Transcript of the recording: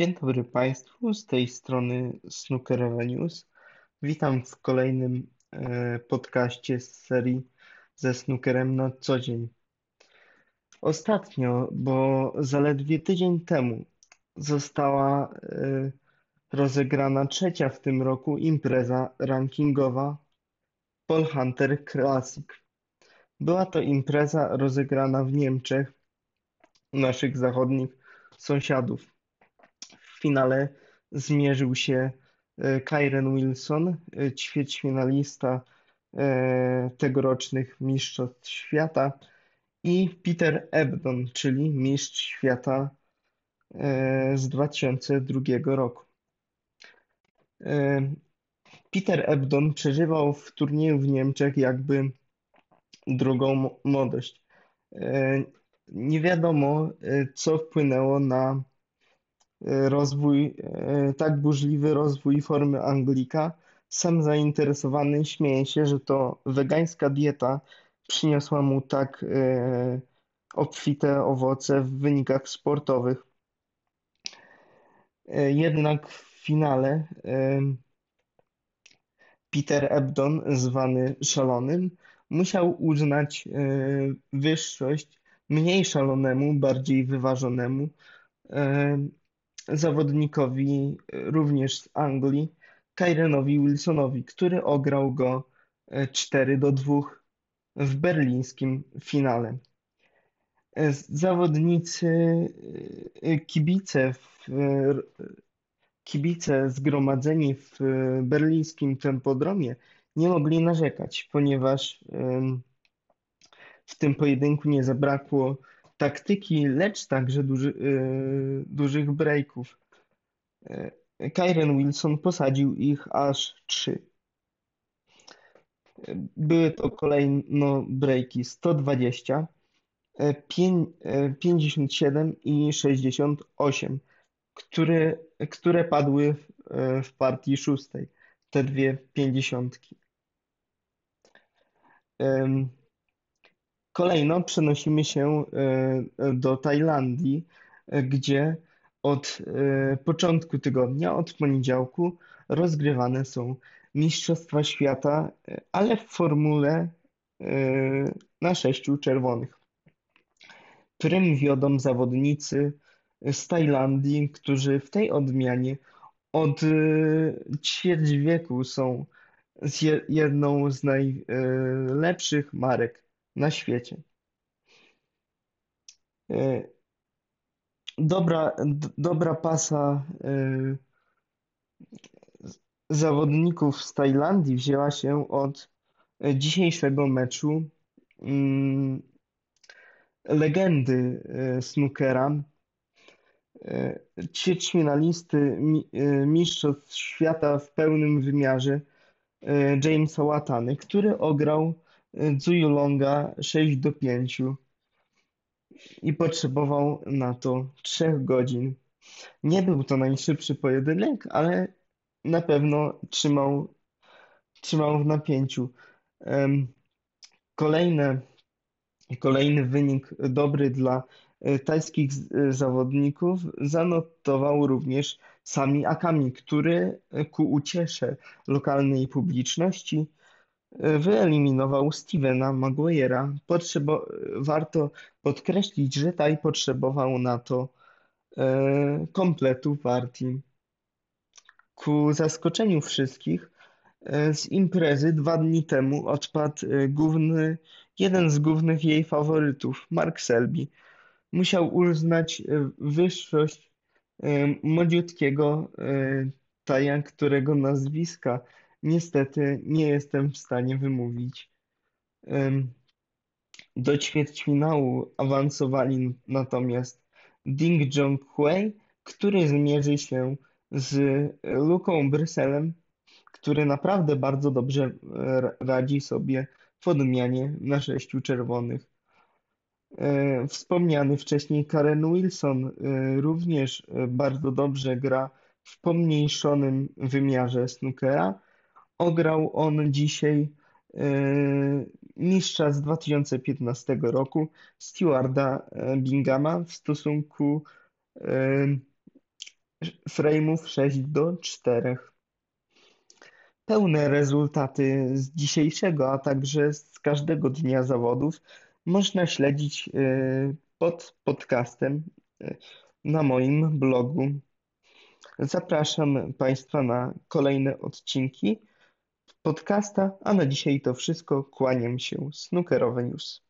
Dzień dobry Państwu, z tej strony Snookerowe News. Witam w kolejnym e, podcaście z serii ze snookerem na co dzień. Ostatnio, bo zaledwie tydzień temu została e, rozegrana trzecia w tym roku impreza rankingowa Paul Hunter Classic. Była to impreza rozegrana w Niemczech, naszych zachodnich sąsiadów. W finale zmierzył się e, Kyren Wilson, e, ćwierćfinalista e, tegorocznych Mistrzostw Świata i Peter Ebdon, czyli mistrz świata z 2002 roku. Peter Ebdon przeżywał w turnieju w Niemczech jakby drugą młodość. Nie wiadomo, co wpłynęło na rozwój, e, tak burzliwy rozwój formy Anglika. Sam zainteresowany śmieje się, że to wegańska dieta przyniosła mu tak e, obfite owoce w wynikach sportowych. E, jednak w finale Peter Ebdon, zwany szalonym, musiał uznać wyższość mniej szalonemu, bardziej wyważonemu zawodnikowi również z Anglii, Kyrenowi Wilsonowi, który ograł go 4 e, do 2 w berlińskim finale. E, zawodnicy, e, kibice, w, kibice zgromadzeni w berlińskim Tempodromie nie mogli narzekać, ponieważ w tym pojedynku nie zabrakło taktyki, lecz także duży, yy, dużych breaków. Yy, Kyren Wilson posadził ich aż trzy. Były to kolejno breaki 120, 57 i 68, które, które padły w, w partii szóstej, te dwie pięćdziesiątki. Kolejno przenosimy się e, do Tajlandii, e, gdzie od e, początku tygodnia, od poniedziałku, rozgrywane są Mistrzostwa Świata, ale w formule na sześciu czerwonych. Prym wiodą zawodnicy z Tajlandii, którzy w tej odmianie od ćwierć wieku są jedną z najlepszych marek na świecie. E, dobra, dobra pasa e, zawodników z Tajlandii wzięła się od dzisiejszego meczu mm, legendy e, snookera, ćwierćfinalisty Mistrzostw Świata w pełnym wymiarze Jamesa Watany, który ograł Zuyulonga 6 do 5 i potrzebował na to 3 godzin. Nie był to najszybszy pojedynek, ale na pewno trzymał, trzymał w napięciu. Kolejne, kolejny wynik dobry dla e, tajskich e, zawodników zanotował również Sami Akami, który ku uciesze lokalnej publiczności wyeliminował Stevena Maguire'a. Warto podkreślić, że Taj potrzebował na to e, kompletu partii. Ku zaskoczeniu wszystkich e, z imprezy dwa dni temu odpadł e, główny, jeden z głównych jej faworytów, Mark Selby. Musiał uznać e, wyższość e, młodziutkiego e, Taja, którego nazwiska Niestety nie jestem w stanie wymówić. Do ćwierćfinału awansowali natomiast Ding Junhui, który zmierzy się z Luką Bryselem, który naprawdę bardzo dobrze radzi sobie w odmianie na sześciu czerwonych. E, wspomniany wcześniej Karen Wilson e, również bardzo dobrze gra w pomniejszonym wymiarze snookera, Ograł on dzisiaj e, mistrza z 2015 roku, Stewarda e, Binghama w stosunku frame'ów 6 do 4. Pełne rezultaty z dzisiejszego, a także z każdego dnia zawodów można śledzić pod podcastem na moim blogu. Zapraszam Państwa na kolejne odcinki podcasta, a na dzisiaj to wszystko. Kłaniam się. Snookerowe News.